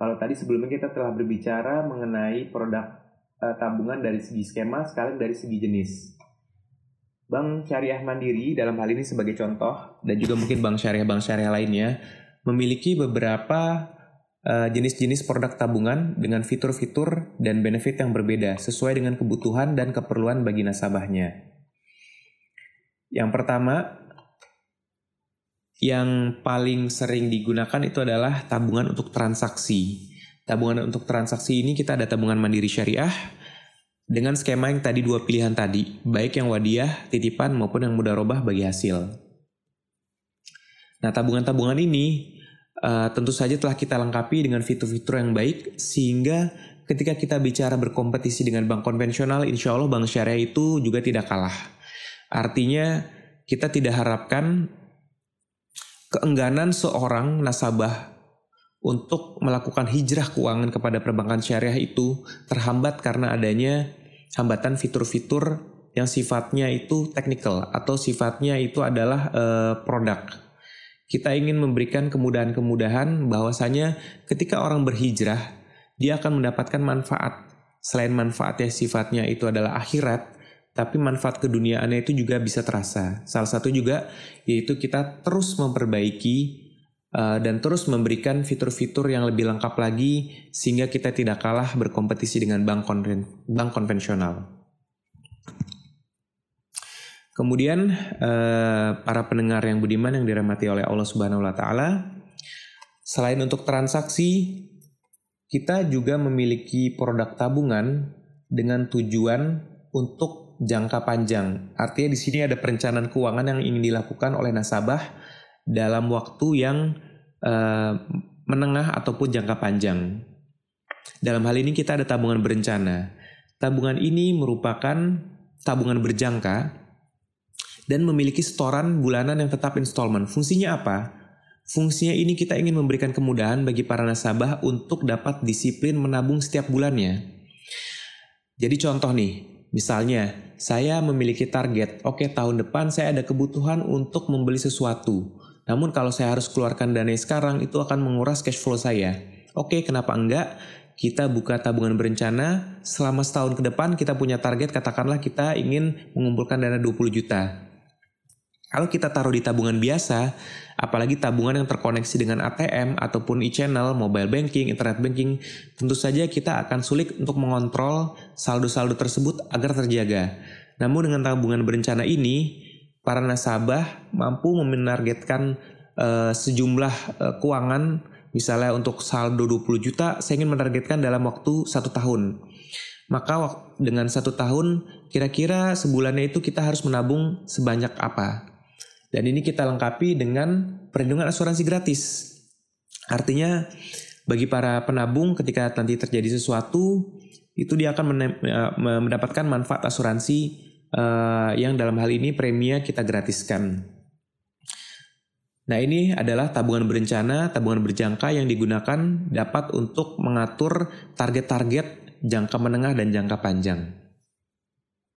Kalau tadi sebelumnya kita telah berbicara mengenai produk uh, tabungan dari segi skema sekalian dari segi jenis. Bank Syariah Mandiri dalam hal ini sebagai contoh dan juga mungkin bank syariah-bank syariah lainnya memiliki beberapa uh, jenis-jenis produk tabungan dengan fitur-fitur dan benefit yang berbeda sesuai dengan kebutuhan dan keperluan bagi nasabahnya. Yang pertama, yang paling sering digunakan itu adalah tabungan untuk transaksi. Tabungan untuk transaksi ini kita ada tabungan mandiri syariah, dengan skema yang tadi dua pilihan tadi, baik yang wadiah, titipan maupun yang mudah robah bagi hasil. Nah, tabungan-tabungan ini uh, tentu saja telah kita lengkapi dengan fitur-fitur yang baik sehingga ketika kita bicara berkompetisi dengan bank konvensional, insya Allah bank syariah itu juga tidak kalah. Artinya kita tidak harapkan keengganan seorang nasabah untuk melakukan hijrah keuangan kepada perbankan syariah itu terhambat karena adanya hambatan fitur-fitur yang sifatnya itu teknikal atau sifatnya itu adalah uh, produk. Kita ingin memberikan kemudahan-kemudahan bahwasanya ketika orang berhijrah, dia akan mendapatkan manfaat. Selain manfaatnya sifatnya itu adalah akhirat, tapi manfaat keduniaannya itu juga bisa terasa. Salah satu juga yaitu kita terus memperbaiki Uh, dan terus memberikan fitur-fitur yang lebih lengkap lagi sehingga kita tidak kalah berkompetisi dengan bank, konven bank konvensional. Kemudian uh, para pendengar yang budiman yang dirahmati oleh Allah Subhanahu wa taala, selain untuk transaksi, kita juga memiliki produk tabungan dengan tujuan untuk jangka panjang. Artinya di sini ada perencanaan keuangan yang ingin dilakukan oleh nasabah dalam waktu yang uh, menengah ataupun jangka panjang. Dalam hal ini kita ada tabungan berencana. Tabungan ini merupakan tabungan berjangka dan memiliki setoran bulanan yang tetap installment. Fungsinya apa? Fungsinya ini kita ingin memberikan kemudahan bagi para nasabah untuk dapat disiplin menabung setiap bulannya. Jadi contoh nih, misalnya saya memiliki target, oke tahun depan saya ada kebutuhan untuk membeli sesuatu. Namun kalau saya harus keluarkan dana sekarang itu akan menguras cash flow saya. Oke, kenapa enggak? Kita buka tabungan berencana, selama setahun ke depan kita punya target katakanlah kita ingin mengumpulkan dana 20 juta. Kalau kita taruh di tabungan biasa, apalagi tabungan yang terkoneksi dengan ATM ataupun e-channel, mobile banking, internet banking, tentu saja kita akan sulit untuk mengontrol saldo-saldo tersebut agar terjaga. Namun dengan tabungan berencana ini, para nasabah mampu menargetkan uh, sejumlah uh, keuangan misalnya untuk saldo 20 juta saya ingin menargetkan dalam waktu satu tahun maka dengan satu tahun kira-kira sebulannya itu kita harus menabung sebanyak apa dan ini kita lengkapi dengan perlindungan asuransi gratis artinya bagi para penabung ketika nanti terjadi sesuatu itu dia akan eh, mendapatkan manfaat asuransi uh, yang dalam hal ini preminya kita gratiskan. Nah ini adalah tabungan berencana, tabungan berjangka yang digunakan dapat untuk mengatur target-target jangka menengah dan jangka panjang.